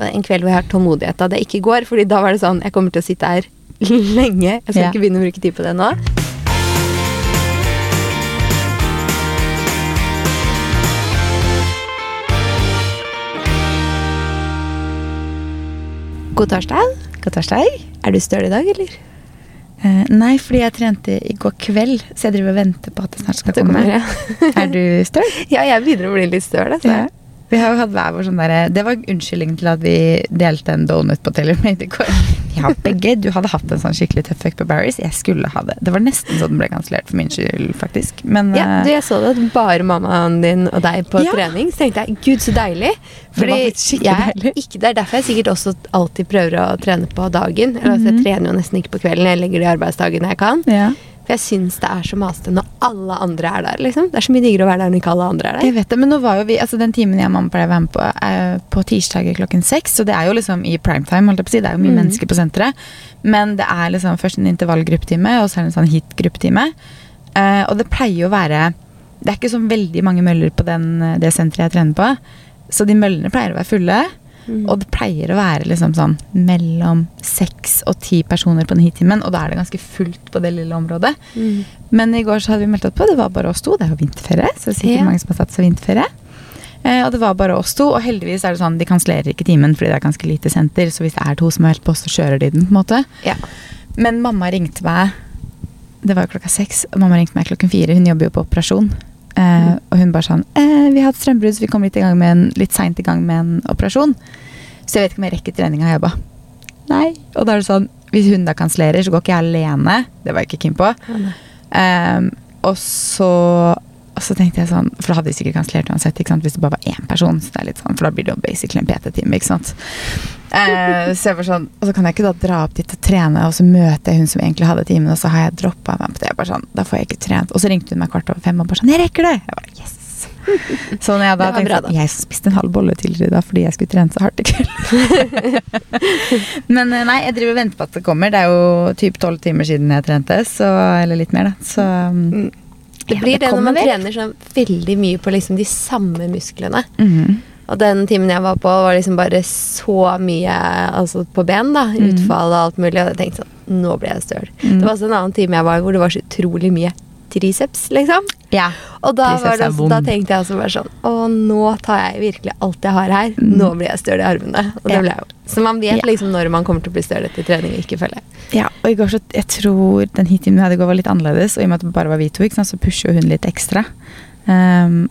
en kveld hvor jeg har tålmodighet av det ikke går. fordi da var det sånn Jeg kommer til å sitte her lenge. Jeg skal Ja. ikke begynne å bruke tid på det nå. God torsdag. God torsdag. Er du støl i dag, eller? Uh, nei, fordi jeg trente i går kveld, så jeg driver og venter på at det snart skal Det komme. ja. er du støl? Ja, jeg begynner å bli litt støl. Altså. Ja. Vi har jo hatt hver vår sånn derre Det var unnskyldningen til at vi delte en donut på Taylor Made i går. Ja, begge. Du hadde hatt en sånn skikkelig tøff økt på Barry's. Jeg skulle ha det. Det var nesten så den ble kansellert for min skyld, faktisk. Men Ja, eh, du, jeg så det bare mammaen din og deg på Ja. trening. Så tenkte jeg gud, så deilig. Det var faktisk skikkelig jeg. Ikke, det er derfor jeg sikkert også alltid prøver å trene på dagen. Eller altså, Mhm. Jeg trener jo nesten ikke på kvelden. Jeg legger det i arbeidsdagen jeg kan. ja. For jeg syns det er så masete når alle andre er der. liksom. Det er så mye diggere å være der når ikke alle andre er der. Jeg vet det, men nå var jo vi, altså Den timen jeg og mamma pleier å være med på, er på tirsdager klokken seks. Så det er jo liksom i primetime. holdt jeg på å si. Det er jo mye mm. mennesker på senteret. Men det er liksom først en intervallgruppetime, og så er det en sånn hit-gruppetime. Uh, og det pleier jo å være Det er ikke så veldig mange møller på den, eh, det senteret jeg trener på. Så de møllene pleier å være fulle. Mm. Og det pleier å være liksom sånn mellom seks og ti personer på den hit-timen. Og da er det ganske fullt på det lille området. Mm. Men i går så hadde vi meldt oss på. Det var bare oss to. Det er jo vinterferie, så det er sikkert Ja. mange som har tatt seg vinterferie. Eh, og det var bare oss to, og heldigvis er det sånn de kansellerer ikke timen fordi det er ganske lite senter, så hvis det er to som har meldt på, så kjører de den, på en måte. Ja. Men mamma ringte meg Det var jo klokka seks, og mamma ringte meg klokken fire. Hun jobber jo på operasjon. Eh, og hun bare sånn eh, 'Vi har hatt strømbrudd, så vi kom litt, i gang med en, litt seint i gang med en operasjon.' Så jeg vet ikke om jeg rekker treninga, jeg bare Nei. Og da er det sånn Hvis hun da kansellerer, så går ikke jeg alene. Det var jeg ikke keen på. Eh. Og så og så tenkte jeg sånn, For da hadde de sikkert kansellert uansett ikke sant, hvis det bare var én person. Så det er litt sånn, For da blir det jo basically en PT-time. ikke sant? Eh, så jeg var sånn, Og så kan jeg ikke da dra opp dit og trene, og så møter jeg hun som egentlig hadde timen, og så har jeg droppa meg på det. Jeg bare sånn, Da får jeg ikke trent. Og så ringte hun meg kvart over fem og bare sånn 'Jeg rekker det!' Jeg bare, yes. Så når jeg da tenkte bra, da. Jeg spiste en halv bolle tidligere i dag fordi jeg skulle trene så hardt i kveld. Men eh, nei, jeg driver og venter på at det kommer. Det er jo typ tolv timer siden jeg trente, så, eller litt mer, da. Så Mm. Det Ja, blir det det, når man vel. trener sånn veldig mye på liksom de samme musklene. mhm. Og den timen jeg var på, var liksom bare så mye altså på ben. da, Mm. Utfall og alt mulig. Og jeg tenkte sånn Nå ble jeg støl. Mm. Det var også en annen time jeg var hvor det var så utrolig mye triceps, liksom. Ja. Og da, det, da tenkte jeg også bare sånn Å, nå tar jeg virkelig alt jeg har her. Mm. Nå blir jeg støl i armene. Og det ble jeg jo. Så man vet liksom når man kommer til å bli støl etter trening og ikke følge. ja. Og i går så, jeg tror den hit-timen vi hadde i går var litt annerledes, og i og med at det bare var vi to, så pusher hun litt ekstra. Ehm,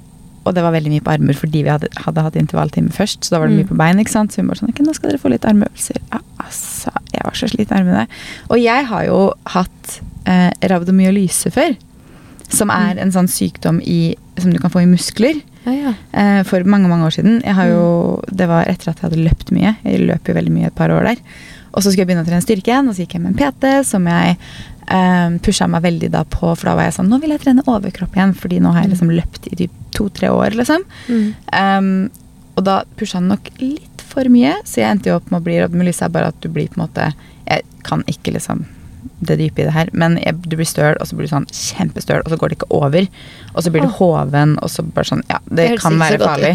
og det var veldig mye på armer fordi vi hadde, hadde hatt intervalltime først, så da var det Mm. mye på bein. ikke sant? Så hun bare sånn nå skal dere få litt armøvelser. Ja, altså, jeg var så sliten i armene. Og jeg har jo hatt eh, rabdomyolyse før, som er en sånn sykdom i, som du kan få i muskler. Ja, ja. Eh, for mange mange år siden. Jeg har jo, Det var etter at jeg hadde løpt mye. Jeg løp jo veldig mye et par år der. Og så skulle jeg begynne å trene styrke igjen, og så gikk jeg med en PT som jeg eh, pusha meg veldig da på, for da var jeg sånn Nå vil jeg trene overkropp igjen, fordi nå har jeg liksom løpt i typ to-tre år, liksom. Mm. Um, og da pusha han nok litt for mye, så jeg endte jo opp med å bli rabdomyolyse. er bare at du blir på en måte Jeg kan ikke liksom det dype i det her, men jeg, du blir støl, og så blir du sånn kjempestøl, og så går det ikke over. Og så blir du hoven, og så bare sånn Ja, det, det kan være så farlig.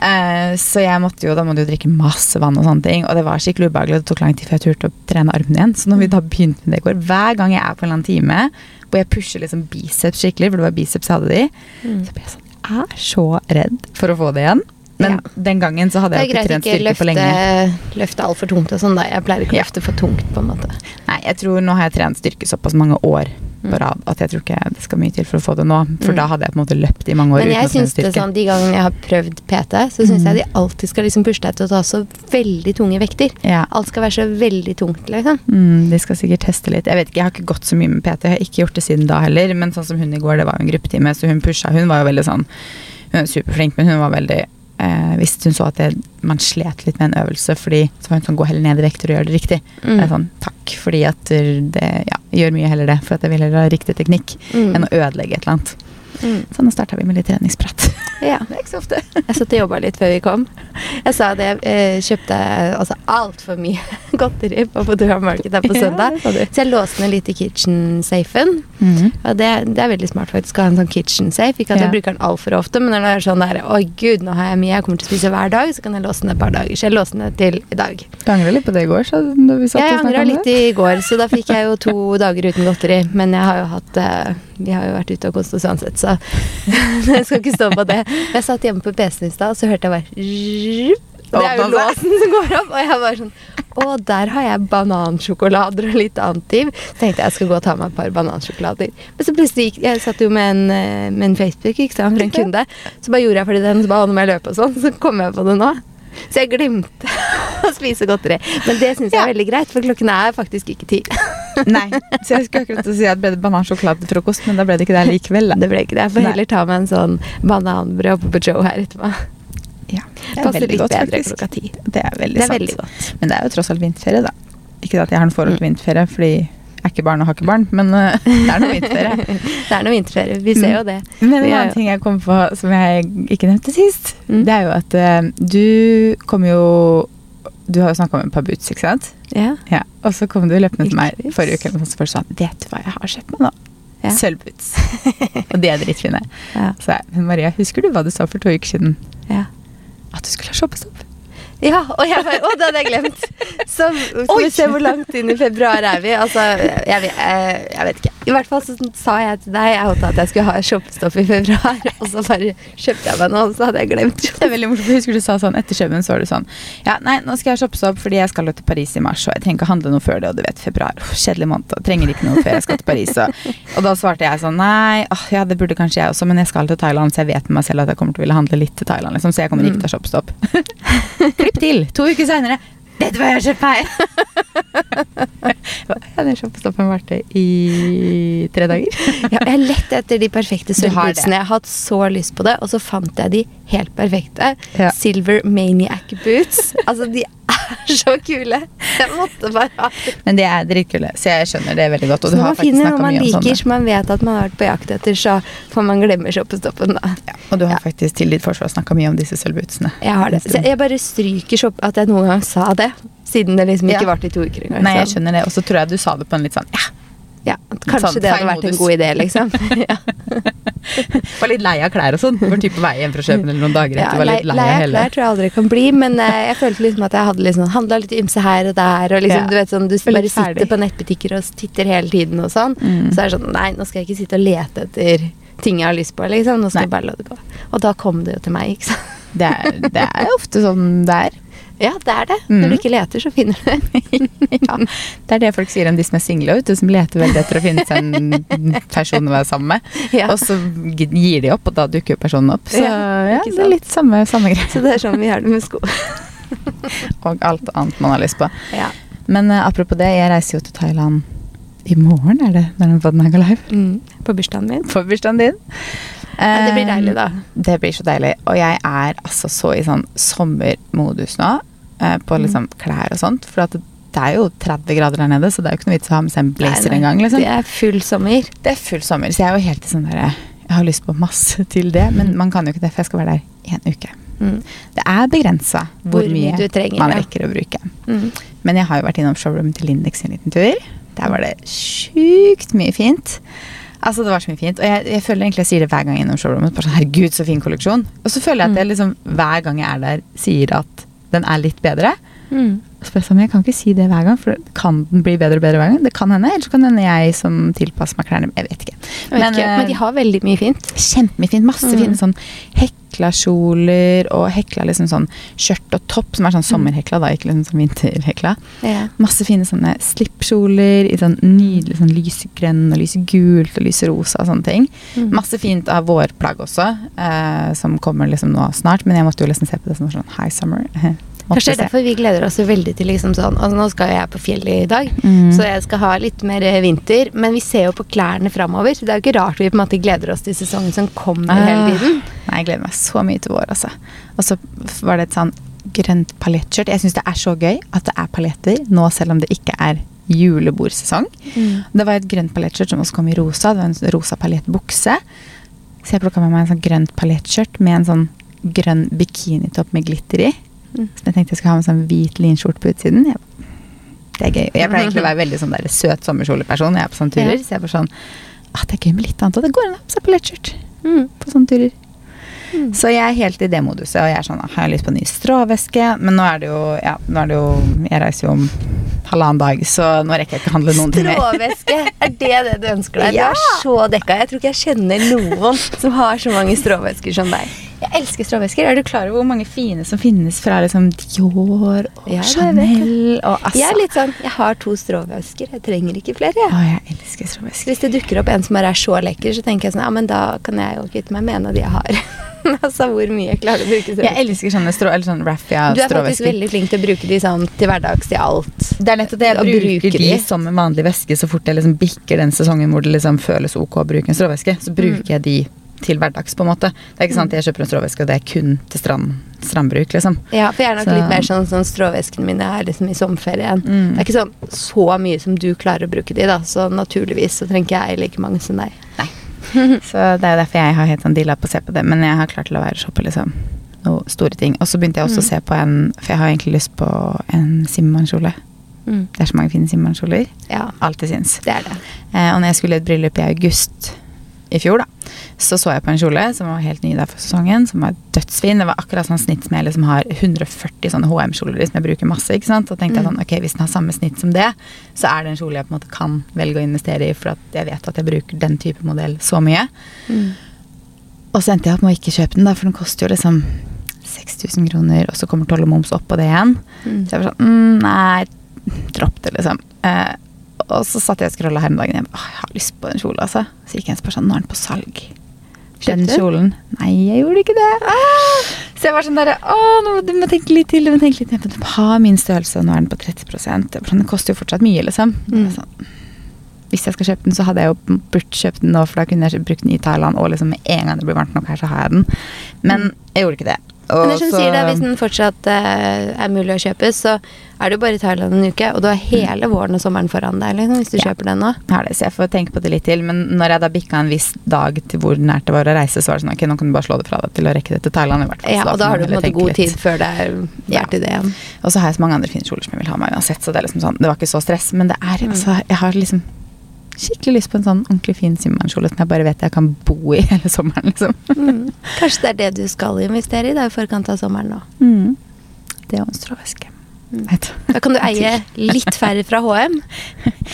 Uh, så jeg måtte jo, da måtte du jo drikke masse vann og sånne ting. Og det var skikkelig ubehagelig. Det tok lang tid før jeg turte å trene armene igjen. Så når vi da begynte med det i går, hver gang jeg er på en eller annen time hvor jeg pusher liksom biceps skikkelig, for det var biceps jeg hadde de, Mm. så blir jeg sånn Jeg er så redd for å få det igjen. Men Ja. den gangen så hadde Det er jeg ikke greit trent ikke løfte, på løfte, ikke løfte altfor tungt og sånn, da. Jeg pleier ikke å Ja. løfte for tungt, på en måte. Nei, jeg tror nå har jeg trent styrke såpass mange år Mm. på rad at jeg tror ikke det skal mye til for å få det nå. For Mm. da hadde jeg på en måte løpt i mange år Men uten jeg å trene syns det sånn, de gangene jeg har prøvd PT, så syns Mm. jeg de alltid skal liksom pushe deg til å ta så veldig tunge vekter. Ja. Alt skal være så veldig tungt, liksom. Mm, de skal sikkert teste litt. Jeg vet ikke, jeg har ikke gått så mye med PT. Jeg har ikke gjort det siden da heller. Men sånn som hun i går, det var jo en gruppetime, så hun pusha. Hun var jo veldig sånn Hun er superflink, men hun var veldig eh, Hvis hun så at det, man slet litt med en øvelse, fordi så var hun sånn Gå heller ned i vekter og gjør det riktig. Mm. Er sånn, Takk, fordi at det Ja, gjør mye heller det. For at jeg vil heller ha riktig teknikk Mm. enn å ødelegge et eller annet. Mm. Så nå starta vi med litt treningsprat. Ja. det er ikke så ofte. Jeg satt og jobba litt før vi kom. Jeg sa at jeg eh, kjøpte altså altfor mye godteri på Foodora Market her på søndag. Ja, så jeg låste ned litt i kitchen-safen. Mhm. Og det, det er veldig smart faktisk å ha en sånn kitchen-safe. Ikke at Ja. jeg bruker den altfor ofte, men når det er sånn der Oi, gud, nå har jeg mye jeg kommer til å spise hver dag, så kan jeg låse den et par dager. Så jeg låste den ned til i dag. Du angra litt på det i går? Så, når vi satt Jeg angra litt i går, så da fikk jeg jo to dager uten godteri. Men jeg har jo hatt eh, Vi har jo vært ute og kost oss uansett, så jeg skal ikke stå på det. Jeg satt hjemme på PC-en i stad, og så hørte jeg bare. Det er jo låsen som går opp, og jeg bare sånn Å, der har jeg banansjokolader og litt annet div. Tenkte jeg skal gå og ta meg et par banansjokolader. Men så plutselig gikk Jeg satt jo med en, eh, med en Facebook ikke sant, for en kunde. Så bare gjorde jeg ferdig den, så bare å, nå må jeg løpe og sånn. Så kom jeg på det nå. Så jeg glemte å spise godteri. Men det syns jeg er veldig greit, for klokken er faktisk ikke ti. Nei, så jeg skulle akkurat si at ble det banansjokolade til frokost, men da ble det ikke det likevel. Da. Det ble ikke det. Jeg får heller ta meg en sånn bananbrød på Joe her etterpå. Ja, det er veldig godt, faktisk. Det er veldig Det er sant. veldig godt. Men det er jo tross alt vinterferie, da. Ikke at jeg har noe forhold til vinterferie, fordi er ikke barn og har ikke barn, men uh, det er noe vinterferie. Det er noe vinterferie. Vi ser jo det. Men en annen ting jeg kom på som jeg ikke nevnte sist, Mm. det er jo at uh, du kom jo Du har jo snakka om et par boots, ikke sant? Ja. Ja. Og så kom du løpende til meg forrige uke og så sa vet du hva jeg har kjøpt meg nå? Ja. Sølvboots. og de er dritfine. Ja. Så jeg, men Maria, husker du hva du sa for to uker siden? ja. At du skulle ha shoppestopp? Ja, og jeg bare, å, det hadde jeg glemt. Så Oi! vi se hvor langt inn i februar er vi. Altså, jeg, vet- jeg, vet ikke. I hvert fall så sa jeg til deg jeg håpet at jeg skulle ha shoppestopp i februar, og så bare kjøpte jeg meg noe, og så hadde jeg glemt. Det er veldig morsomt, jeg husker du sa sånn etter Kjøben, så var det sånn Ja, nei, nå skal jeg shoppe opp fordi jeg skal til Paris i mars, og jeg trenger ikke handle noe før det, og du vet, februar, kjedelig måned, og trenger ikke noe før jeg skal til Paris, og, og da svarte jeg sånn Nei, åh, ja, det burde kanskje jeg også, men jeg skal til Thailand, så jeg vet med meg selv at jeg kommer til å ville handle litt til Thailand, liksom, så jeg kommer ikke til å shoppe stopp. Klipp til, to uker senere. Vet du hva jeg har kjøpt meg? ja, har vært det i tre dager. Ja, jeg lette etter de perfekte sølvbootsene. Jeg har hatt så lyst på det, og så fant jeg de helt perfekte. Ja. Silver Maniac boots. Altså, de er så kule. Jeg måtte bare ha. Men de er dritkule, så jeg skjønner det veldig godt, og Så du har man faktisk finner snakket noe man liker som man vet at man har vært på jakt etter, så får man glemme shoppestoppen, da. Ja, og du har Ja. faktisk til ditt forsvar snakka mye om disse sølvbootsene. Jeg har det. Så jeg bare stryker shopp at jeg noen gang sa det. Siden det liksom ikke Ja. varte i to uker engang. Nei, jeg skjønner det. Og så tror jeg du sa det på en litt sånn ja. Ja, kanskje Sånn det hadde vært en god idé, liksom. ja. Var litt lei av klær og sånn. Var typ på vei hjem fra København eller noen dager Ja, etter. Var litt lei lei av hele. klær tror jeg aldri kan bli, men uh, jeg følte liksom at jeg hadde liksom handla litt ymse her og der. Og liksom, Ja. du vet sånn, du bare sitter på nettbutikker og titter hele tiden og sånn. Mm. Så er det sånn Nei, nå skal jeg ikke sitte og lete etter ting jeg har lyst på, liksom. Nå skal Nei. jeg bare la det gå. Og da kom det jo til meg, ikke sant. Det er, det er ofte sånn det er. Ja, det er det. Mm. Når du ikke leter, så finner du det. ja, det er det folk sier om de som er single ute, som leter veldig etter å finne seg en person å være sammen med. Ja. Og så gir de opp, og da dukker jo personen opp. Så Ja, ja, det er litt samme, samme greie. Så det er sånn vi gjør det med sko. Og alt annet man har lyst på. Ja. Men uh, apropos det, jeg reiser jo til Thailand i morgen, er det når den podden her går live? Mm. På bursdagen min. På bursdagen din. Ja, det blir deilig, da. Eh, Det blir så deilig. Og jeg er altså så i sånn sommermodus nå, eh, på Mm. liksom klær og sånt. For at det er jo 30 grader der nede, så det er jo ikke noe vits å ha med seg en blazer engang. Liksom. Det er full sommer. Det er full sommer, så jeg er jo helt i sånn derre Jeg har lyst på masse til det, men Mm. man kan jo ikke det, for jeg skal være der én en uke. Mm. Det er begrensa hvor, mye du trenger. man ja. rekker å bruke. Mm. Men jeg har jo vært innom showroomet til Lindex en liten tur. Der var det sjukt mye fint. Altså, det var så mye fint. Og jeg, jeg føler egentlig jeg sier det hver gang jeg innom showroomet. Bare sånn, herregud, så fin kolleksjon. Og så føler jeg at jeg liksom, hver gang jeg er der, sier at den er litt bedre. Mm. Så jeg jeg kan ikke si det hver gang, for kan den bli bedre og bedre hver gang? Det kan hende, eller så kan det hende jeg som tilpasser meg klærne. Jeg vet ikke. Jeg vet ikke, eh, men de har veldig mye fint. Kjempemye fint. Masse Mm. fine sånn hekla kjoler og hekla liksom sånn skjørt og topp, som er sånn Mm. sommerhekla, da, ikke liksom sånn vinterhekla. Ja. Masse fine sånne slippkjoler i sånn nydelig sånn lysegrønn og lysegult og lyserosa og sånne ting. Mm. Masse fint av vårplagg også, eh, som kommer liksom nå snart. Men jeg måtte jo liksom se på det som sånn high summer. Kanskje det er derfor vi gleder oss veldig til liksom sånn altså Nå skal jeg på fjellet i dag, Mm. så jeg skal ha litt mer eh, vinter. Men vi ser jo på klærne framover, det er jo ikke rart vi på en måte gleder oss til sesongen som kommer hele Ah. tiden. Nei, jeg gleder meg så mye til vår, altså. Og så var det et sånn grønt paljettskjørt. Jeg syns det er så gøy at det er paljetter nå, selv om det ikke er julebordsesong. Det var et grønt paljettskjørt som også kom i rosa. Det var en rosa paljettbukse. Så jeg plukka med meg en sånn grønt paljettskjørt med en sånn grønn bikinitopp med glitter i. Så jeg tenkte jeg skulle ha med sånn hvit linskjorte på utsiden. Det er gøy. Jeg pleier egentlig å være veldig sånn der søt sommerkjoleperson når jeg er på sånne turer. Ja. Så jeg bare sånn ah, Det er gøy med litt annet, og det går an å ha på seg pollettskjørt Mm. på sånne turer. Mm. Så jeg er helt i det moduset, og jeg er sånn Har jeg lyst på en ny stråvæske? Men nå er det jo Ja, nå er det jo Jeg reiser jo om halvannen dag, så nå rekker jeg ikke å handle noen ting mer. Stråvæske, er det det du ønsker deg? Ja. Du er så dekka. Jeg tror ikke jeg kjenner noen som har så mange stråvæsker som deg. Jeg elsker stråvæsker. Er du klar over hvor mange fine som finnes fra liksom Dior og Ja, jeg. Chanel og Jeg er litt sånn, jeg har to stråvæsker, jeg trenger ikke flere. Å, Jeg. jeg elsker stråvesker. hvis det dukker opp en som er så lekker, så tenker jeg sånn, ja, men da kan jeg jo kvitte meg med en av de jeg har. altså, hvor mye jeg klarer å bruke Jeg elsker sånne strå, eller sånn raffia Du er faktisk veldig flink til å bruke de sånn til hverdags til alt. Det er nettopp det. Jeg bruker de de. som en vanlig væske så fort jeg liksom bikker den sesongen hvor det liksom føles ok å bruke en stråvæske. Så bruker jeg de til hverdags, på en måte. Det er ikke sant at jeg kjøper en stråvæske, og det er kun til strand, strandbruk, liksom. Ja, for jeg er nok Så- litt mer sånn sånn stråvæskene mine er liksom i sommerferien. Mm. Det er ikke sånn så mye som du klarer å bruke de, da. Så naturligvis så trenger ikke jeg like mange som deg. Så det er jo derfor jeg har helt sånn dilla på å se på det. Men jeg har klart å være shoppe liksom noen store ting. Og så begynte jeg også å Mm. se på en For jeg har egentlig lyst på en Simman-kjole. Mm. Det er så mange fine Simman-kjoler. Ja, Alltid syns. det er det. Eh, og når jeg skulle i et bryllup i august i fjor, da, så så jeg på en kjole som var helt ny der for sesongen, som var dødsfin. Det var akkurat sånn snitt som jeg liksom har 140 sånne HM-kjoler som jeg bruker masse. ikke sant? Og tenkte jeg Mm. sånn, ok, hvis den har samme snitt som det, så er det en kjole jeg på en måte kan velge å investere i, for at jeg vet at jeg bruker den type modell så mye. Mm. Og så endte jeg opp med å ikke kjøpe den, da, for den koster jo liksom 6000 kroner, og så kommer toll og moms på det igjen. Mm. Så jeg var sånn mm, Nei, dropp det, liksom. Eh, og så satt jeg og scrolla her om dagen. Jeg, bare, jeg har lyst på den kjolen, altså. Så gikk jeg inn og spurte om den på salg. Den kjolen. Nei, jeg gjorde ikke det. Så jeg var sånn derre Å, nå, du må tenke litt til. Du må tenke litt til. Ha min størrelse, og nå er den på 30 jeg sånn, Den koster jo fortsatt mye, liksom. Mm. Sånn, hvis jeg skal kjøpe den, så hadde jeg jo burde kjøpt den nå, for da kunne jeg brukt den i Thailand, og liksom med en gang det blir varmt nok her, så har jeg den. Men jeg gjorde ikke det. Men det som så- sier det, Hvis den fortsatt eh, er mulig å kjøpe, så er det jo bare i Thailand en uke. Og du har hele våren og sommeren foran deg liksom, hvis du Ja. kjøper den nå. Jeg det, så jeg får tenke på det litt til. Men når jeg da bikka en viss dag til hvor nært det var å reise, så var det sånn ok, nå kan du bare slå det fra deg til å rekke det til Thailand. i hvert fall. Ja, og da da har du på en måte god litt. tid før det er Ja. verdt i det igjen. Og så har jeg så mange andre fine kjoler som jeg vil ha meg uansett, så det er liksom sånn, det var ikke så stress. Men det er Mm. altså, jeg har liksom skikkelig lyst på en sånn ordentlig fin Simman-kjole som jeg bare vet jeg kan bo i hele sommeren, liksom. Mm. Kanskje det er det du skal investere i da, i forkant av sommeren nå. Mm. Det og en stråvæske. Mm. Da kan du eie litt færre fra HM,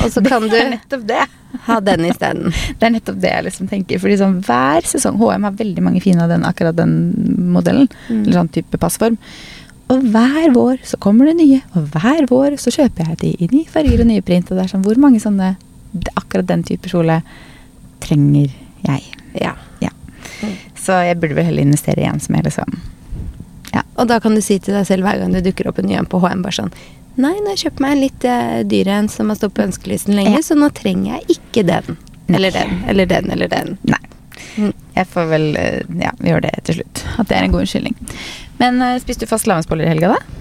og så kan du er ha den isteden. Det er nettopp det jeg liksom tenker. Fordi sånn hver sesong HM har veldig mange fine av den, akkurat den modellen. Mm. Eller sånn type passform. Og hver vår så kommer det nye. Og hver vår så kjøper jeg de i nye farger og nye print. Og det er sånn, hvor mange sånne Akkurat den type kjole trenger jeg. Ja. Ja. Så jeg burde vel heller investere i en som er liksom Og da kan du si til deg selv hver gang det dukker opp en ny en på HM, bare sånn Nei, nå har jeg kjøpt meg en litt uh, dyr en som har stått på ønskelisten lenge, Ja. så nå trenger jeg ikke den. Nei. Eller den, eller den, eller den. Nei. Mm. Jeg får vel eh, ja, gjøre det til slutt. At det er en god unnskyldning. Men eh, spiste du fastelavnsboller i helga, da?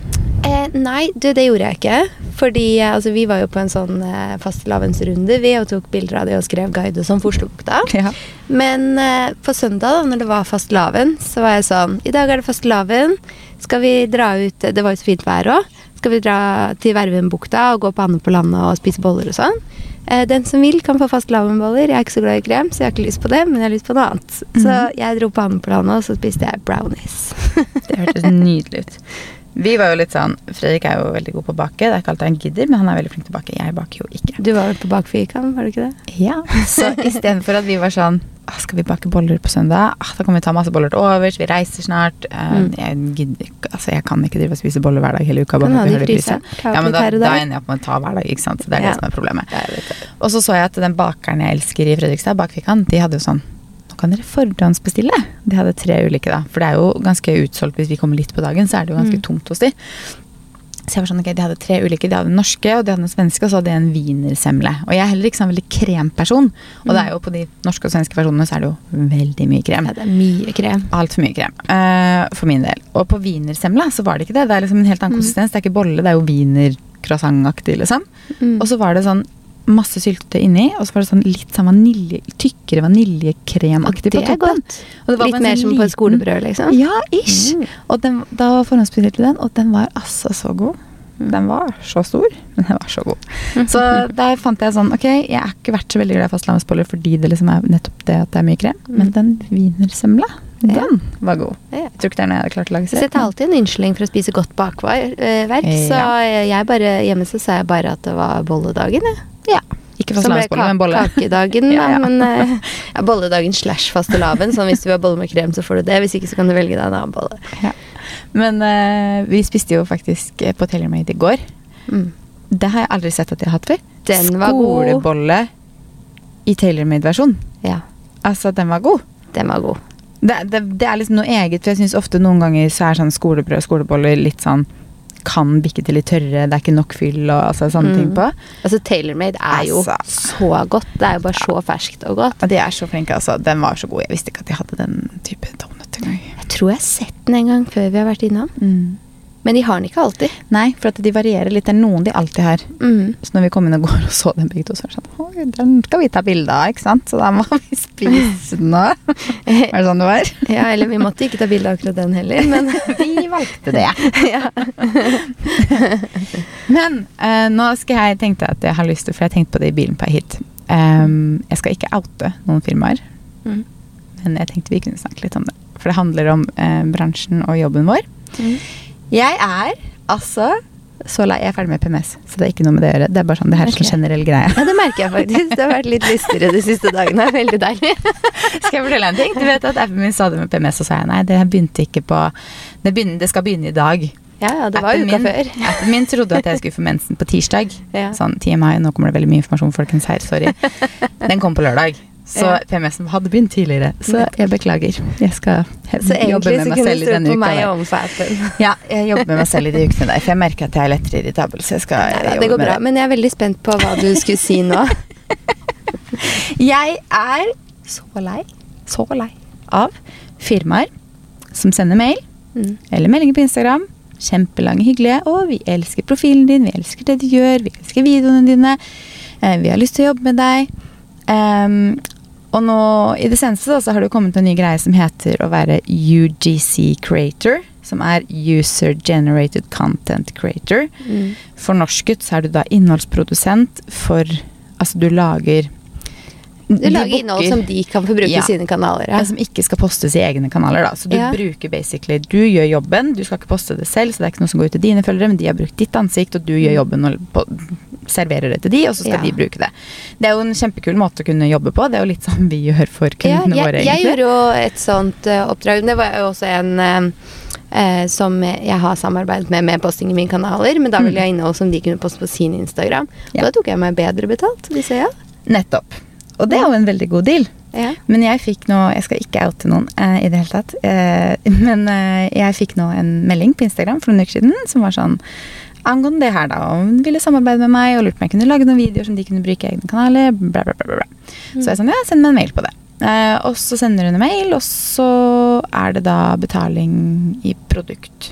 Eh, nei, du, det gjorde jeg ikke. Fordi eh, altså, vi var jo på en sånn eh, fastelavnsrunde, vi, og tok bilder av det og skrev guide og sånn for Oslobukta. Ja. Men eh, på søndag, da når det var fastelavn, så var jeg sånn I dag er det fastelavn. Skal vi dra ut Det var jo så fint vær òg. Skal vi dra til Vervenbukta og gå på Anne på landet og spise boller og sånn? Eh, den som vil, kan få fast lavenboller. Jeg er ikke så glad i krem, så jeg har ikke lyst på det, men jeg har lyst på noe annet. Så Mhm. jeg dro på på og så spiste jeg brownies. Det hørtes nydelig ut. Vi var jo litt sånn Fredrik er jo veldig god på å bake. Det er ikke alltid han gidder, men han er veldig flink til å bake. Jeg baker jo ikke. Du var vel på bakfirkant, var du ikke det? Ja, Så istedenfor at vi var sånn «Ah, Skal vi bake boller på søndag? Ah, da kan vi ta masse boller til overs. Vi reiser snart. Eh, Mm. jeg, gidder, ikke- altså, jeg kan ikke drive og spise boller hver dag hele uka. Kan bare ha de det i Ja, men da, da ender jeg opp med å ta hver dag. ikke sant? Så det er Ja. det som er problemet. Og så så jeg at den bakeren jeg elsker i Fredrikstad, Bakfikan, de hadde jo sånn Nå kan dere forhåndsbestille. De hadde tre ulike, da. For det er jo ganske utsolgt hvis vi kommer litt på dagen, så er det jo ganske Mm. tomt hos de. Så jeg var sånn, ok, De hadde tre ulike. De hadde den norske, og de hadde den svenske, og så hadde de en wienersemle. Og jeg er heller ikke sånn veldig kremperson. Og det er jo på de norske og svenske versjonene så er det jo veldig mye krem. Ja, det er mye krem. Altfor mye krem. Uh, for min del. Og på wienersemla så var det ikke det. Det er liksom en helt annen Mm. konsistens. Det er ikke bolle, det er jo wienercroissantaktig, liksom. Mm. Og så var det sånn masse syltetøy inni, og så var det sånn litt sånn vanilje, tykkere vaniljekremaktig på toppen. Og det var Litt mer som som på et skolebrød, liksom? Ja, ish. Mm. Og den, da forhåndsbestilte den, og den var altså så god. Den var så stor, men den var så god. Så der fant jeg sånn Ok, jeg har ikke vært så veldig glad i fastlandsboller fordi det liksom er nettopp det at det er mye krem, men den wienersemla, den var god. Jeg tror ikke det er noe jeg hadde klart å lage Så jeg tar alltid en unnskyldning for å spise godt bakverk, så jeg bare, hjemme så sa jeg bare at det var bolledagen, jeg. Ja. Ikke fastelavnsbolle, men bolle. kakedagen, Ja, ja. Men uh, ja, bolledagen slash fastelavn. Sånn hvis du vil ha bolle med krem, så får du det. Hvis ikke, så kan du velge deg en annen bolle. Men uh, vi spiste jo faktisk eh, på TaylorMade i går. Mm. Det har jeg aldri sett at de har hatt før. Den var god. Skolebolle i TaylorMade-versjon. Ja, Altså, den var god. den var god. Det, det, det er liksom noe eget, for jeg syns ofte noen ganger så er sånn skolebrød og skoleboller litt sånn kan bikke til litt tørre, det er ikke nok fyll og altså, sånne Mm. ting på. Altså, TaylorMade er jo Altså. så godt. Det er jo bare så ferskt og godt. De er så flinke, altså. Den var så god. Jeg visste ikke at de hadde den type donut engang. Jeg tror jeg har sett den en gang før vi har vært innom. Mm. Men de har den ikke alltid. Nei, for de varierer litt. Det er noen de alltid har. Mm. Så når vi kom inn og går og så den begge to, så var det sånn Oi, den skal vi ta bilde av, ikke sant? Så da må vi spise den òg. Var det sånn det var? Ja, eller vi måtte ikke ta bilde av akkurat den heller, men Vi valgte det. Men uh, nå skal jeg tenke at jeg har lyst til, for jeg tenkte på det i bilen på vei hit. um, jeg skal ikke oute noen firmaer, Mm. men jeg tenkte vi kunne snakke litt om det. For det handler om uh, bransjen og jobben vår. Mm. Jeg er altså så lei. Jeg er ferdig med PMS, så det er ikke noe med det å gjøre. Det er bare sånn, det her er Ok. sånn generell greie. ja, det merker jeg faktisk. Det har vært litt lystigere de siste dagene. Veldig deilig. Skal jeg fortelle en ting? Du vet at appen min sa det med PMS, og sa jeg nei, det begynte ikke på Det, begynner, det skal begynne i dag. Ja, ja, det var Appen uka min, før. Appen min trodde at jeg skulle få mensen på tirsdag. Ja. Sånn TMI, nå kommer det veldig mye informasjon, folkens her, sorry. Den kom på lørdag. Så Ja. PMS-en hadde begynt tidligere. Så jeg beklager. Jeg skal Så jobbe med meg selv i denne uka. Ja, jeg jobber med meg selv i de ukene der, for jeg merker at jeg er lettere irritabel. Så jeg skal Neida, jobbe det går med bra, men jeg er veldig spent på hva du skulle si nå. Jeg er så lei, så lei av firmaer som sender mail Mm. eller meldinger på Instagram. Kjempelange, hyggelige. Og vi elsker profilen din, vi elsker det du gjør, vi elsker videoene dine. Eh, vi har lyst til å jobbe med deg. Ehm, og nå i det seneste da, så har det kommet en ny greie som heter å være UGC creator. Som er User Generated Content Creator. Mm. Fornorsket så er du da innholdsprodusent for Altså du lager Du lager innhold som de kan få bruke Ja. i sine kanaler. ja. Som ikke skal postes i egne kanaler. da Så du Ja. bruker basically Du gjør jobben, du skal ikke poste det selv, så det er ikke noe som går ut til dine følgere, men de har brukt ditt ansikt, og du gjør jobben og serverer det til de, og så skal de bruke det. Det er jo en kjempekul måte å kunne jobbe på. Det er jo litt sånn vi gjør for Ja, jeg, våre, jeg, jeg gjorde jo et sånt uh, oppdrag. Det var jo også en uh, som jeg har samarbeidet med med posting i mine kanaler. Men da ville jeg ha innhold som de kunne poste på sin Instagram. Ja. Da tok jeg meg bedre betalt. Nettopp. Og det er jo en veldig god deal. Ja. Men jeg fikk nå Jeg skal ikke oute noen eh, i det hele tatt. Eh, men eh, jeg fikk nå en melding på Instagram for noen uker siden som var sånn Angående det her, da. Og hun ville samarbeide med meg og lurte på om jeg kunne lage noen videoer som de kunne bruke i egne kanaler. Bla, bla, bla, bla. Så jeg sånn, ja, send meg en mail på det. Eh, og så sender hun en mail, og så er det da betaling i produkt.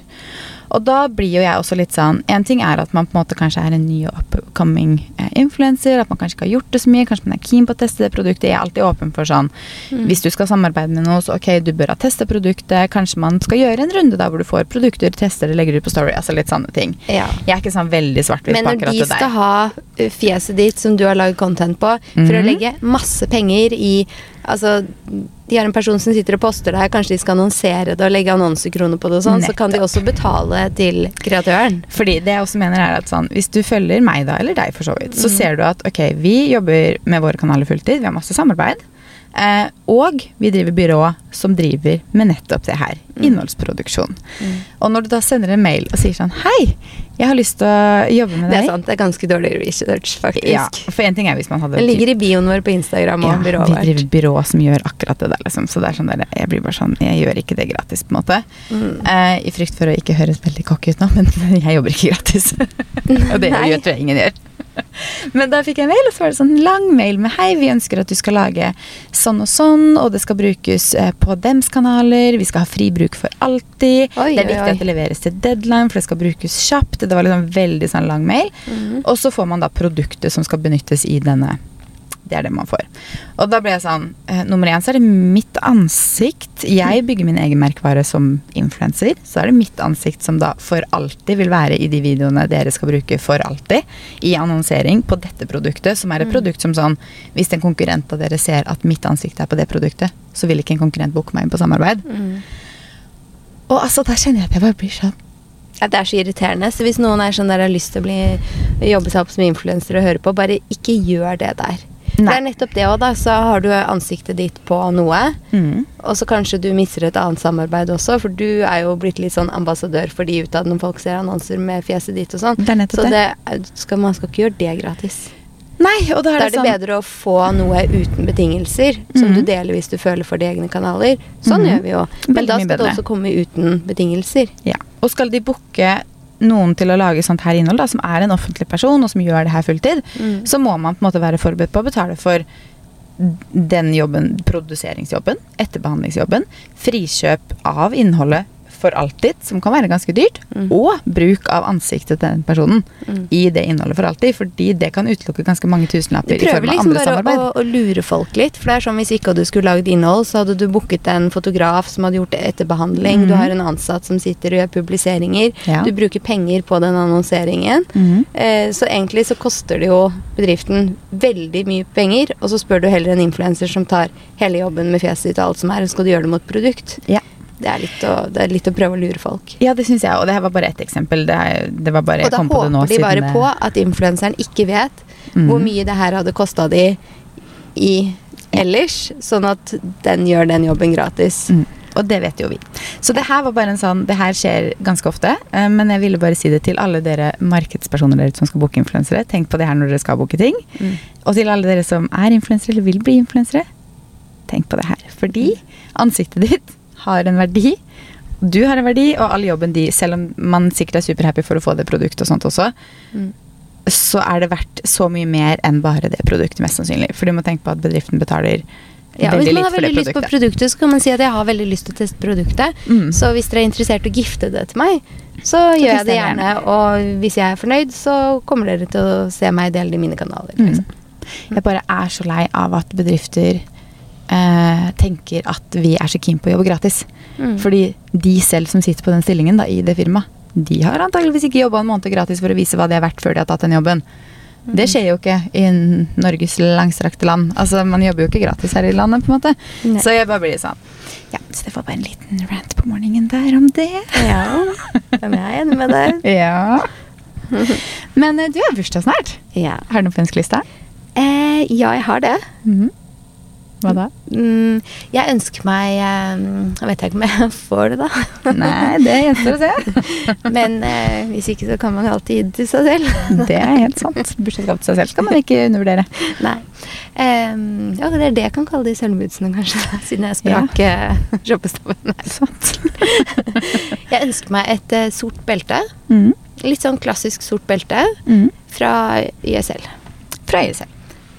Og da blir jo jeg også litt sånn En ting er at man på en måte kanskje er en ny og upcoming eh, influencer. At man kanskje ikke har gjort det så mye. Kanskje man er keen på å teste det produktet. Jeg er alltid åpen for sånn Mm. Hvis du skal samarbeide med noe, så ok, du bør ha testet produktet. Kanskje man skal gjøre en runde da hvor du får produkter, tester det, legger ut på Story. Altså litt sånne ting. ja. Jeg er ikke sånn veldig svart-hvitt Men på når akkurat de det der. skal ha uh, fjeset ditt som du har laget content på, for å Mhm. legge masse penger i Altså, de har en person som sitter og poster det her, kanskje de skal annonsere det og legge annonsekroner på det og sånn, så kan de også betale til kreatøren. Fordi det jeg også mener er at sånn, Hvis du følger meg, da, eller deg for så vidt, så Mm. ser du at ok, vi jobber med våre kanaler fulltid, vi har masse samarbeid. Eh, og vi driver byrå som driver med nettopp det her. Mm. Innholdsproduksjon. Og når du da sender en mail og sier sånn Hei, jeg har lyst til å jobbe med Det deg. er sant, det er ganske dårlig research, faktisk. Ja, for en ting er hvis man hadde Det ligger i bioen vår på Instagram og ja, byrået vi driver byrå som gjør akkurat det der, liksom. Så det er sånn der, jeg blir bare sånn Jeg gjør ikke det gratis, på en måte. Mm. Eh, I frykt for å ikke høres veldig cocky ut nå, men jeg jobber ikke gratis. og det gjør, tror jeg ingen gjør. Men da fikk jeg en mail, og så var det sånn lang mail med Hei, vi ønsker at du skal lage sånn og sånn, og det skal brukes eh, på dems kanaler. Vi skal ha fri bruk for alltid. Oi, det er viktig oi. at det leveres til deadline, for det skal brukes kjapt. Det var liksom veldig sånn lang mail. Mm. Og så får man da produktet som skal benyttes i denne Det er det man får. Og da ble jeg sånn eh, Nummer én så er det mitt ansikt. Jeg bygger min egen merkevare som influenser. Så er det mitt ansikt som da for alltid vil være i de videoene dere skal bruke for alltid. I annonsering på dette produktet, som er et produkt som sånn Hvis en konkurrent av dere ser at mitt ansikt er på det produktet, så vil ikke en konkurrent booke meg inn på samarbeid. Og altså, da kjenner jeg at jeg bare blir sånn Ja, det er så irriterende. Så hvis noen er sånn der har lyst til å bli, jobbe seg opp som influenser og høre på, bare ikke gjør det der. For Det er nettopp det òg, da. Så har du ansiktet ditt på noe. mm. Og så kanskje du mister et annet samarbeid også, for du er jo blitt litt sånn ambassadør for de utad når folk ser annonser med fjeset ditt og sånn. Det er Så det. skal, man skal ikke gjøre det gratis. Nei, og da er det, Da er det sånn bedre å få noe uten betingelser, som mm. du deler hvis du føler for de egne kanaler. Sånn mm. gjør vi jo. Men Veldig da skal det også komme uten betingelser. Ja. Og skal de booke noen til å lage sånt her innhold, da, som er en offentlig person, og som gjør det her fulltid, Mm. så må man på en måte være forberedt på å betale for den jobben, produseringsjobben, etterbehandlingsjobben, frikjøp av innholdet for alltid, som kan være ganske dyrt, Mm. og bruk av ansiktet til den personen Mm. i det innholdet for alltid, fordi det kan utelukke ganske mange Du tusenlapper i form av liksom andre bare liksom å, å lure folk litt. For det er sånn hvis ikke du skulle lagd innhold, så hadde du booket en fotograf som hadde gjort etterbehandling. Du Mhm. har en ansatt som sitter og gjør publiseringer. Ja. Du bruker penger på den annonseringen. Mhm. Eh, så egentlig så koster det jo bedriften veldig mye penger, og så spør du heller en influenser som tar hele jobben med fjeset ditt og alt som er, og skal du gjøre det mot produkt. Ja. Det er å, det er litt å prøve å lure folk. Ja, det syns jeg, og det her var bare ett eksempel. Det, det var bare, Og da kom på det nå håper de bare det- på at influenseren ikke vet mm. hvor mye det her hadde kosta de i ellers, sånn at den gjør den jobben gratis. Mm. Og det vet jo vi. Så det her var bare en sånn Det her skjer ganske ofte, eh, men jeg ville bare si det til alle dere markedspersoner dere som skal booke influensere. Tenk på det her når dere skal booke ting. Mm. Og til alle dere som er influensere eller vil bli influensere, tenk på det her. Fordi ansiktet ditt har en verdi. Du har en verdi, og all jobben de, selv om man sikkert er superhappy for å få det produktet og sånt også, Mm. så er det verdt så mye mer enn bare det produktet, mest sannsynlig. For du må tenke på at bedriften betaler Ja, hvis man har veldig lyst på produktet. produktet, så kan man si at jeg har veldig lyst til å teste produktet. Mm. Så hvis dere er interessert i å gifte det til meg, så, gjør jeg det gjerne. gjerne. Og hvis jeg er fornøyd, så kommer dere til å se meg dele det i mine kanaler. Mm. Liksom. Jeg bare er så lei av at bedrifter eh, tenker at vi er så keen på å jobbe gratis. Mm. Fordi de selv som sitter på den stillingen da, i det firmaet, de har antageligvis ikke jobba en måned gratis for å vise hva de er verdt før de har tatt den jobben. Det skjer jo ikke i Norges langstrakte land. Altså, Man jobber jo ikke gratis her i landet, på en måte. Nei. Så jeg bare blir sånn Ja, så det var bare en liten rant på morgenen der om det. Ja, men jeg er enig med deg. Ja. Men eh, du har bursdag snart. Ja. Har du noe på ønskelista? Eh, ja, jeg har det. Mhm. Hva da? Mm, jeg ønsker meg eh, Jeg vet ikke om jeg får det, da. Nei, det gjenstår å se. Men eh, hvis ikke, så kan man alltid gi det til seg selv. Det er helt sant. Bursdagsgave til seg selv skal man ikke undervurdere. Nei. Um, ja, det er det jeg kan kalle de sølvbudsene, kanskje. Siden jeg sprakk ja. shoppestaven. Jeg ønsker meg et uh, sort belte. Mm. Litt sånn klassisk sort belte Mm. fra YSL. Fra ISL.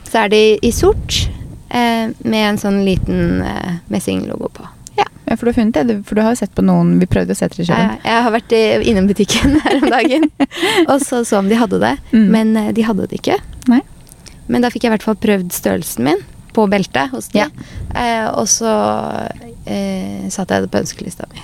Så er de i sort eh, med en sånn liten eh, messinglogo på. Ja, ja, for du har funnet det. For du har jo sett på noen Vi prøvde å se etter i kjølen. jeg har vært innom butikken her om dagen og så så om de hadde det. Mm. Men eh, de hadde det ikke. Nei. Men da fikk jeg i hvert fall prøvd størrelsen min på beltet hos de. Ja. Eh, og så eh, satte jeg det på ønskelista mi.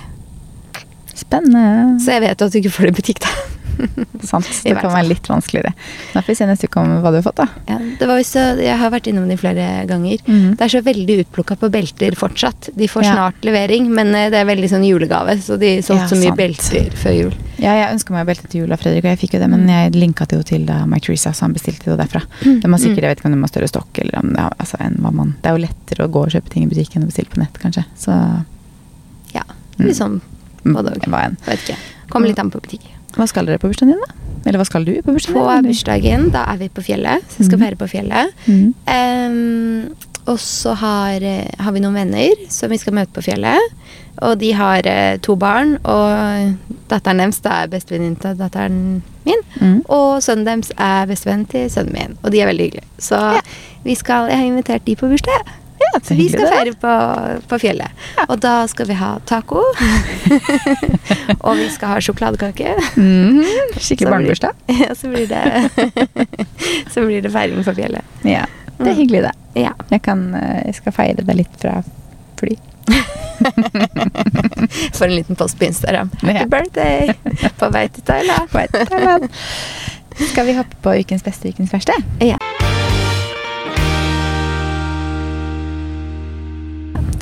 Spennende. Så jeg vet jo at du ikke får det i butikk, da. Sant. Det kan være litt vanskeligere. Da får vi se neste uke om hva du har fått, da. Ja, det var så- jeg har vært innom de flere ganger. Mhm. Det er så veldig utplukka på belter fortsatt. De får Ja. snart levering, men eh, det er veldig sånn julegave. Så de solgte Ja, så mye sant. belter før jul. Ja, jeg ønska meg belte til jul av Fredrik, og jeg fikk jo det, men jeg linka det jo til da Mike Teresa, så han bestilte det derfra. derfra. Det må sikkert, Jeg vet ikke om de har større stokk, eller om det, altså, enn hva man Det er jo lettere å gå og kjøpe ting i butikk enn å bestille på nett, kanskje. Så Ja, Litt sånn både hva. Vet ikke. Kommer litt an på butikk. Hva skal dere på bursdagen din, da? Eller hva skal du på bursdagen På bursdagen, da er vi på fjellet. Så jeg skal Mhm. feire på fjellet. Mm. Um, og så har, eh, har vi noen venner som vi skal møte på fjellet. Og de har uh, to barn, og datteren deres er bestevenninnen til datteren min. Mm. Og sønnen deres er bestevennen til sønnen min, og de er veldig hyggelige. Så Ja. vi skal, jeg har invitert de på bursdag. Ja, så vi skal feire på, på fjellet. Og da skal vi ha taco. og vi skal ha sjokoladekake. Mm -hmm. Skikkelig barnebursdag. Ja, så blir det Så blir det feiring på fjellet. Ja. Det er Mm. hyggelig, det. Ja. Jeg, kan, eh, jeg skal feire det litt fra fly. For en liten post på Instagram. Happy Ja. birthday! På vei til Thailand. Skal vi hoppe på ukens beste ukens verste? Ja.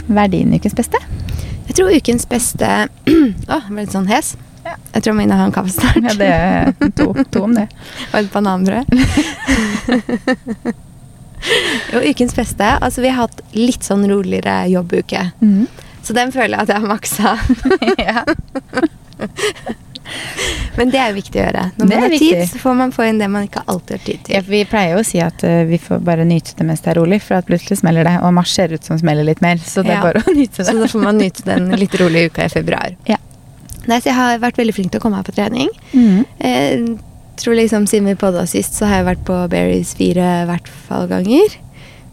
Hva er din ukens beste? Jeg tror ukens beste Å, oh, ble litt sånn hes. Ja. Jeg tror jeg må inn og ha en kaffe snart. Ja, det er to, to om det. Og et bananbrød. jo, ukens beste. Altså, vi har hatt litt sånn roligere jobbuke. Så den føler jeg at jeg har maksa. ja. Men det er jo viktig å gjøre. Når man har tid, så får man få inn det man ikke alltid har tid til. Ja, vi pleier jo å si at uh, vi får bare nyte det mens det er rolig, for at plutselig smeller det. Og mars ser ut som smeller litt mer, så det er Ja. bare å nyte Så da får man nyte den litt rolige uka i februar. Ja. Nei, så jeg har vært veldig flink til å komme her på trening. Mm. Jeg tror liksom Siden vi podda sist, så har jeg vært på Berries fire hvert fall ganger.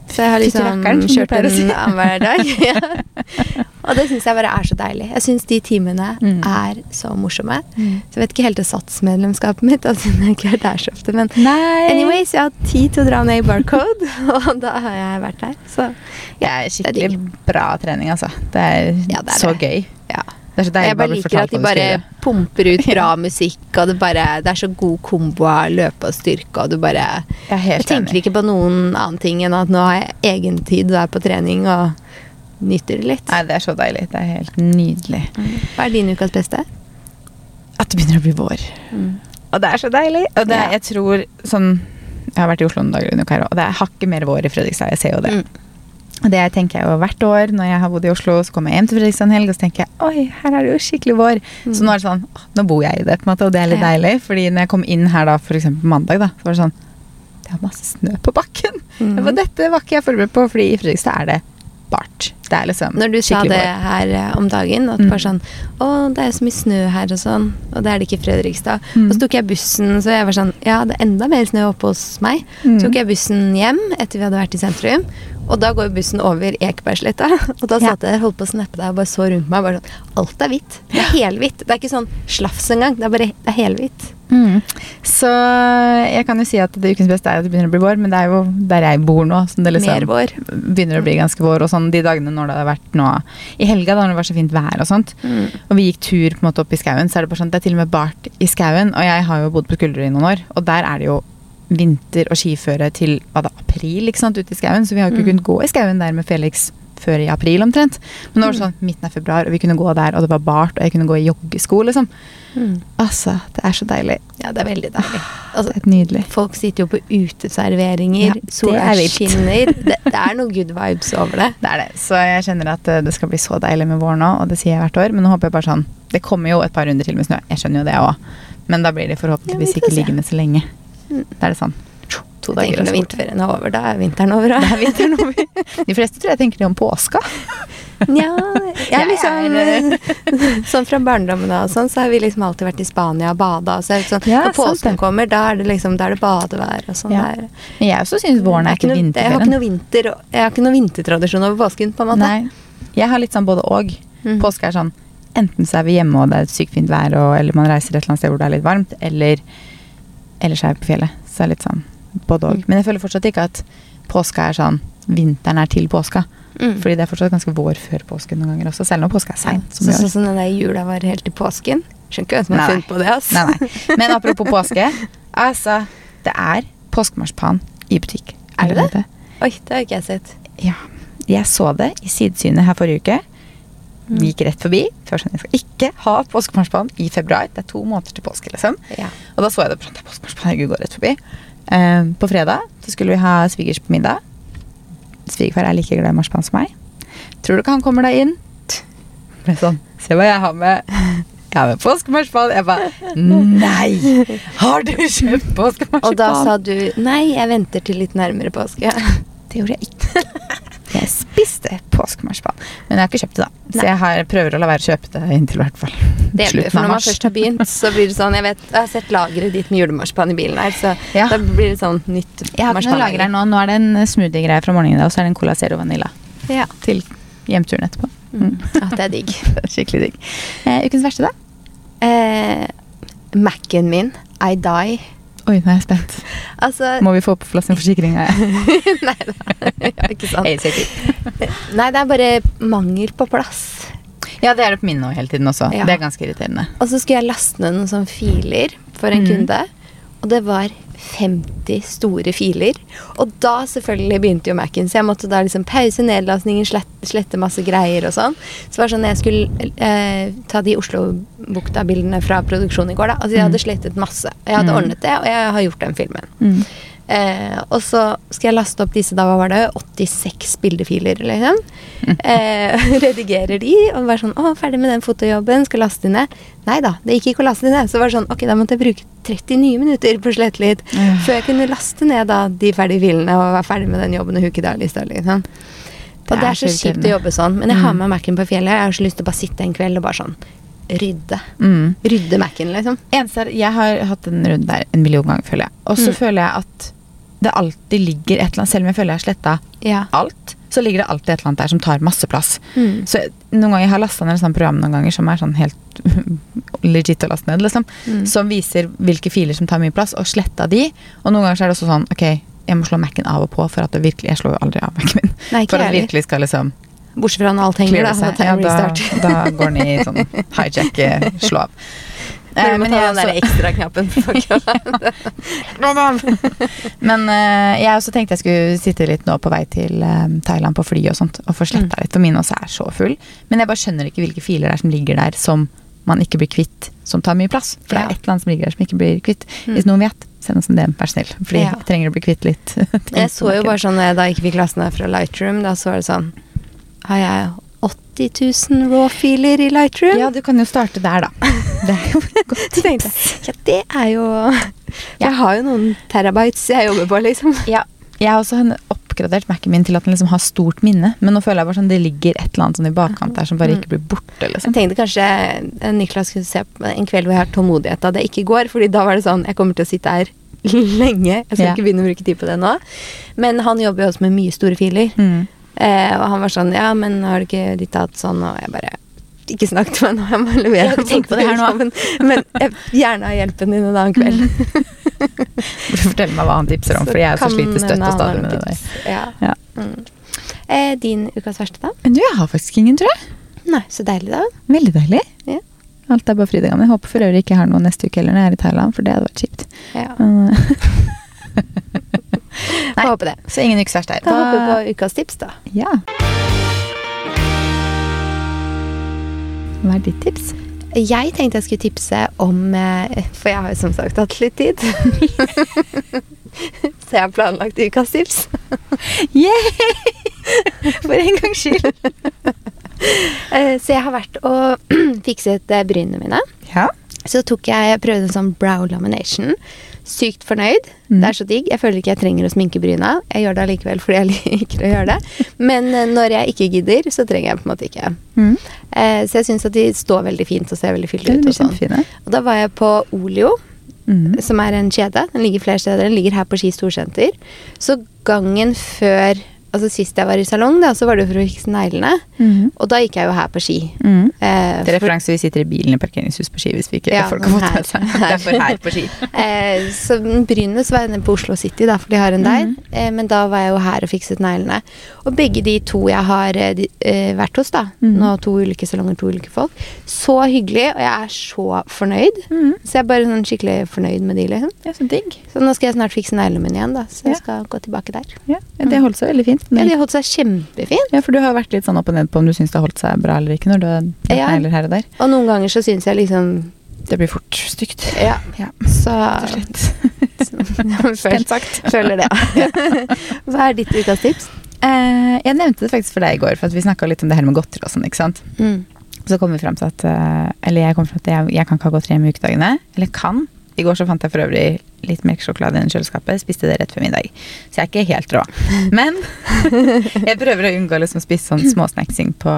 Så jeg har liksom kjørt pleier si. den annenhver dag. ja. Og det syns jeg bare er så deilig. Jeg syns de timene Mm. er så morsomme. Mm. Så jeg vet ikke helt det satsmedlemskapet mitt, altså, jeg ikke er der så ofte. Men Nei. anyways, jeg har hatt tid til å dra ned i Barcode, og da har jeg vært der. Så Det er det er skikkelig bra trening, altså. Det er, Ja, det er så det. gøy. ja. Jeg bare bare liker at de bare pumper ut bra musikk, og det, bare, det er så god kombo av løpe og styrke, og du bare Jeg Jeg tenker ikke på noen annen ting enn at nå har jeg egen tid og er på trening og nyter det litt. Nei, det er så deilig. Det er helt nydelig. Hva er din ukas beste? At det begynner å bli vår. Og det er så deilig. Og det Ja. jeg tror sånn Jeg har vært i Oslo noen dager og det er hakket mer vår i Fredrikstad. Jeg ser jo det. Mm. Det tenker jeg jo hvert år når jeg har bodd i Oslo, så kommer jeg hjem til Fredrikstad en helg, og så tenker jeg oi, her er det jo skikkelig vår. Så nå er det sånn, nå bor jeg i det, på en måte, og det er litt Ja. deilig. Fordi når jeg kom inn her da, på mandag, da, så var det sånn Det er masse snø på bakken. Mm. For Dette var ikke jeg forberedt på, fordi i Fredrikstad er det bart. Det er liksom Når du sa det her eh, om dagen, at Mm. var sånn Å, det er så mye snø her og sånn, og det er det ikke i Fredrikstad. Mm. Og så tok jeg bussen, så jeg var sånn Ja, det er enda mer snø oppe hos meg. Mm. Så tok jeg bussen hjem etter vi hadde vært i sentrum. Og da går bussen over Ekebergsletta. Og da satt jeg holdt på å snappe deg og bare så rundt meg. Bare sånn, Alt er hvitt. Det er helhvitt. Det er ikke sånn slafs engang. Det er bare det er helhvitt. Mm. Så jeg kan jo si at det ukens beste er at det begynner å bli vår, men det er jo der jeg bor nå. Som det liksom Mer vår. begynner å bli ganske vår. Og sånn de dagene når det har vært nå i helga, da når det var så fint vær og sånt, Mm. og vi gikk tur på en måte opp i skauen, så er det bare sånn det er til og med bart i skauen. Og jeg har jo bodd på Skulderud i noen år, og der er det jo vinter og skiføre til da, april ikke sant, ute i skauen. Så vi har jo ikke Mm. kunnet gå i skauen der med Felix før i april omtrent. Men nå var det sånn midten av februar, og vi kunne gå der, og det var bart, og jeg kunne gå i joggesko, liksom. Mm. Altså, det er så deilig. Ja, det er veldig deilig. Det Altså, er nydelig. folk sitter jo på uteserveringer, Ja, det sola er skinner. Det, det er noe good vibes over det. Det er det. Så jeg kjenner at eh, det skal bli så deilig med vår nå, og det sier jeg hvert år. Men nå håper jeg bare sånn Det kommer jo et par runder til med snø, jeg skjønner jo det òg. Men da blir det forhåpentligvis ja, ikke liggende så lenge. Da er det sånn to Jeg dager når vinterferien er over, da er vinteren over. da. Er vinteren over. De fleste tror jeg tenker det om påska. Ja, jeg er liksom er- Sånn fra barndommen av og sånn, så har vi liksom alltid vært i Spania og bada. Så sånn, Ja, når påsken kommer, da er det liksom Da er det badevær og sånn. Ja. der. Men jeg også syns våren er ikke vinterferien. Jeg har ikke noe vinter Jeg har ikke noe vintertradisjon over påsken, på en måte. Nei. Jeg har litt sånn både og. Mm. Påske er sånn Enten så er vi hjemme og det er et sykt fint vær, og, eller man reiser et eller annet sted hvor det er litt varmt, eller ellers er jeg på fjellet. Så det er litt sånn både og. Mm. Men jeg føler fortsatt ikke at påska er sånn Vinteren er til påska. Mm. Fordi det er fortsatt ganske vår før påske noen ganger også, selv om påska er Ja, seint. så, sånn som den der jula var helt til påsken. Skjønner ikke hvem som har funnet på det. Altså. Nei, nei. Men apropos påske. Altså, det er påskemarsipan i butikk. Er det det? det? Oi, det har ikke jeg sett. Ja. Jeg så det i sidesynet her forrige uke. Mm. Gikk rett forbi. For sånn, jeg skal ikke ha påskemarsipan i februar. Det er to måneder til påske, liksom. Ja. Og da så jeg det. Er påskemarsipan, herregud, går rett forbi. Eh, på fredag så skulle vi ha svigers på middag. Svigerfar er like glad i marsipan som meg. Tror du ikke han kommer deg inn? Ble sånn, Se hva jeg har med. Jeg har med påskemarsipan. Jeg bare Nei! Har du kjøpt påskemarsipan? Og da sa du nei, jeg venter til litt nærmere påske. Det gjorde jeg ikke. Jeg påskemarsipan. Men jeg har ikke kjøpt det, da. Så Nei. jeg har, prøver å la være å kjøpe det inntil hvert fall Det slutten for når man først har begynt, så blir det sånn Jeg vet, jeg har sett lageret ditt med julemarsipan i bilen her, så Ja. da blir det sånn nytt Jeg har ikke noe lager her nå. Nå er det en smoothie-greie fra morgenen og så er det en Cola Zero Vanilla Ja. til hjemturen etterpå. Mm. ja, det er digg. Det er Skikkelig digg. Eh, ukens verste, da? Eh, Mac-en min, I die. Oi, nå er jeg spent. Altså Må vi få på plass en forsikring? Nei da. Ja, ikke sant. Nei, det er bare mangel på plass. Ja, det er det på min nå hele tiden også. Ja. Det er ganske irriterende. Og så skulle jeg laste ned noen sånne filer for en mm. kunde. Og det var 50 store filer. Og da selvfølgelig begynte jo Mac-en, så jeg måtte da liksom pause nedlastningen, slette, slette masse greier og sånn. Så det var sånn jeg skulle eh, ta de Oslobukta-bildene fra produksjonen i går, da. Altså jeg hadde slettet masse. Jeg hadde Mm. ordnet det, og jeg har gjort den filmen. Mm. Eh, og så skal jeg laste opp disse, da hva var det 86 bildefiler, liksom. Eh, redigerer de, og bare sånn Å, ferdig med den fotojobben, skal laste de ned. Nei da, det gikk ikke å laste de ned. Så var det sånn, ok, da måtte jeg bruke 30 nye minutter på å slette litt Ja. før jeg kunne laste ned da de ferdige filene og være ferdig med den jobben og huke der lista, liksom. Det og det er er så kjipt å jobbe sånn. Men jeg har Mm. med Mac-en på fjellet. Jeg har så lyst til å bare sitte en kveld og bare sånn rydde. Mm. Rydde Mac-en, liksom. Eneste er, Jeg har hatt en runde der en million ganger, føler jeg. Og så Mm. føler jeg at det alltid ligger et eller annet Selv om jeg føler jeg har sletta Ja. alt, så ligger det alltid et eller annet der som tar masse plass. Mm. Så noen ganger jeg har lasta ned et sånt program noen ganger som er sånn helt legit å laste ned, liksom. Mm. Som viser hvilke filer som tar mye plass, og sletta de. Og noen ganger så er det også sånn ok, jeg må slå Mac-en av og på for at det virkelig Jeg slår jo aldri av Mac-en min. Nei, For at det virkelig skal liksom Bortsett fra når alt henger, da. Da Ja, da, da går den i sånn hijack, eh, slå av. Når du må ta den også- ekstra-knappen. Men uh, jeg også tenkte jeg skulle sitte litt nå på vei til eh, Thailand på fly og sånt, og få sletta litt. For min også er så full. Men jeg bare skjønner ikke hvilke filer det er som ligger der som man ikke blir kvitt, som tar mye plass. For det er et eller annet som ligger der som ikke blir kvitt. Mm. Hvis noen vet, send oss en DM, vær snill. Fordi Ja. jeg trenger å bli kvitt litt. Jeg så jo bare sånn da jeg ikke fikk lasten her fra Lightroom, da så var det sånn Har jeg 80 000 raw-filer i Lightroom? Ja, du kan jo starte der, da. Det er jo godt tenkte ja, det er jo Jeg har jo noen terabytes jeg jobber på, liksom. Ja, jeg har også en oppgradert Mac-en min til at den liksom har stort minne. Men nå føler jeg bare sånn det ligger et eller annet sånn i bakkant der som bare Mm. ikke blir borte. Jeg liksom. tenkte kanskje eh, Niklas skulle se på en kveld hvor jeg har tålmodighet da det ikke går. Fordi da var det sånn Jeg kommer til å sitte her lenge. Jeg skal Ja. ikke begynne å bruke tid på det nå. Men han jobber jo også med mye store filer. Mm. Eh, og han var sånn Ja, men har du ikke ditt hatt sånn? Og jeg bare Ikke snakk til meg nå, jeg må levere. Jeg har ikke tenkt på det her nå. Men, men jeg gjerne ha hjelpen din en annen kveld. Vil du fortelle meg hva han tipser om, for jeg er så sliten sliter støtt og stadig med det der. Ja. Ja. Mm. Eh, din ukas verste, da? Du, jeg har faktisk ingen, tror jeg. Nei, så deilig, da. Veldig deilig. Ja. Alt er bare fryd og gammen. Håper for øvrig ikke jeg har noe neste uke heller når jeg er i Thailand, for det hadde vært kjipt. Ja. Får håpe det. så ingen. Da håper vi på ukas tips, da. Ja. Hva er ditt tips? Jeg tenkte jeg skulle tipse om eh, For jeg har jo som sagt hatt litt tid. så jeg har planlagt ukas tips. yeah! For en gangs skyld. Eh, Så jeg har vært og fikset eh, brynene mine. Ja. Så tok jeg, jeg prøvde en sånn brow lamination. Sykt fornøyd. Mm. Det er så digg. Jeg føler ikke jeg trenger å sminke bryna. Jeg gjør det allikevel fordi jeg liker å gjøre det. Men eh, når jeg ikke gidder, så trenger jeg på en måte ikke. Mm. Eh, Så jeg syns at de står veldig fint og ser veldig fyldige ut. og sånn. Og da var jeg på Olio, Mm. som er en kjede. Den ligger flere steder. Den ligger her på Ski storsenter. Så gangen før Altså Sist jeg var i salong, da, så var det for å fikse neglene. Mm. Og da gikk jeg jo her på Ski. Mm. Eh, Til referanse, vi sitter i bilen i parkeringshus på Ski hvis vi ikke Ja, folk har fått med seg. Derfor her på Ski. Eh, så Brynene så var jeg på Oslo City, da, for de har en der. Mhm. Eh, men da var jeg jo her og fikset neglene. Og begge de to jeg har eh, de, eh, vært hos, da, Mhm. nå to ulike salonger, to ulike folk, så hyggelig, og jeg er så fornøyd. Mhm. Så jeg er bare sånn skikkelig fornøyd med de, liksom. Ja, så digg. Så nå skal jeg snart fikse neglene mine igjen, da, så jeg Ja. skal gå tilbake der. Ja, det holdt seg veldig fint. Ja, de har holdt seg kjempefint. Ja, for du har vært litt sånn opp og ned på om du syns det har holdt seg bra eller ikke når du er Ja. negler her og der. Og noen ganger så syns jeg liksom Det blir fort stygt. Ja. Ja, Så. Føl- sagt. Føler det. Hva er ditt ukas tips? Eh, jeg nevnte det faktisk for deg i går, for at vi snakka litt om det her med godteri og sånn, ikke sant. Mm. Så kom vi frem til at eh, Eller jeg kom fram til at jeg, jeg kan ikke ha godteri hjemme i ukedagene. Eller kan. I går så fant jeg for øvrig litt melkesjokolade i kjøleskapet. Spiste det rett før middag. Så jeg er ikke helt rå. Men jeg prøver å unngå liksom å spise sånn småsnacksing på,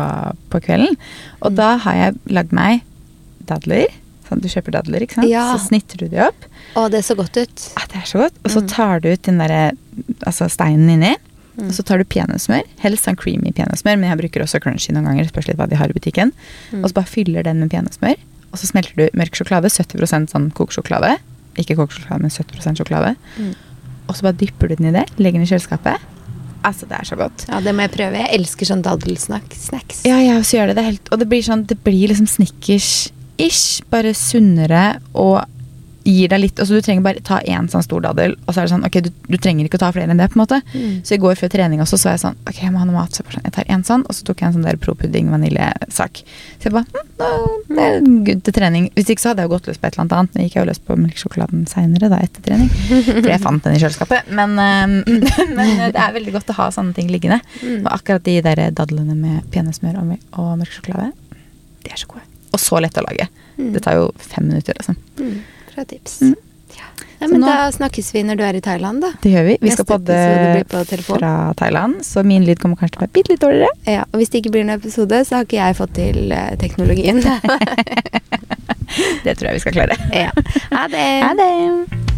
på kvelden. Og da har jeg lagd meg dadler. Sånn, du kjøper dadler, ikke sant? Ja. Så snitter du de opp. Å, det er så godt ut. Ah, det er så godt. Og så Mm. tar du ut den derre altså steinen inni. Mm. Og så tar du peanøttsmør. Helst sånn creamy peanøttsmør, men jeg bruker også crunchy noen ganger. Spørs litt hva de har i butikken. Mm. Og så bare fyller den med peanøttsmør. Og så smelter du mørk sjokolade. 70% sånn kokesjokolade. ikke kokesjokolade, men 70% sjokolade. Mm. Og så bare dypper du den i det, legger den i kjøleskapet. Altså, det er så godt. Ja, det må jeg prøve. Jeg elsker sånn daddelsnacks. Ja, jeg også gjør det. det helt, og det blir sånn, det blir liksom Snickers-ish, bare sunnere og gir deg litt altså Du trenger bare ta én sånn stor daddel, og så er det sånn Ok, du, du trenger ikke å ta flere enn det, på en måte. Mm. Så i går før trening også, så var jeg sånn Ok, jeg må ha noe mat. Så jeg, sånn, jeg tar en sånn, og så tok jeg en sånn der propudding vaniljesak. Så jeg bare hm, no, Det er good til trening. Hvis ikke så hadde jeg jo gått løs på et eller annet annet. Nå gikk jeg jo løs på melkesjokoladen seinere, da, etter trening. For jeg fant den i kjøleskapet. Men, øhm, men det er veldig godt å ha sånne ting liggende. Mm. Og akkurat de der dadlene med peanøttsmør og, og melkesjokolade, de er så gode. Og så lette å lage. Mm. Det tar jo fem minutter, liksom. Mm. Bra tips. Mm. Ja. Men nå- da snakkes vi når du er i Thailand, da. Det gjør vi. Vi Neste skal podde fra Thailand, så min lyd kommer kanskje til å være bitte litt dårligere. Ja, og hvis det ikke blir noen episode, så har ikke jeg fått til eh, teknologien. Det tror jeg vi skal klare. ja. Ha det. Ha det!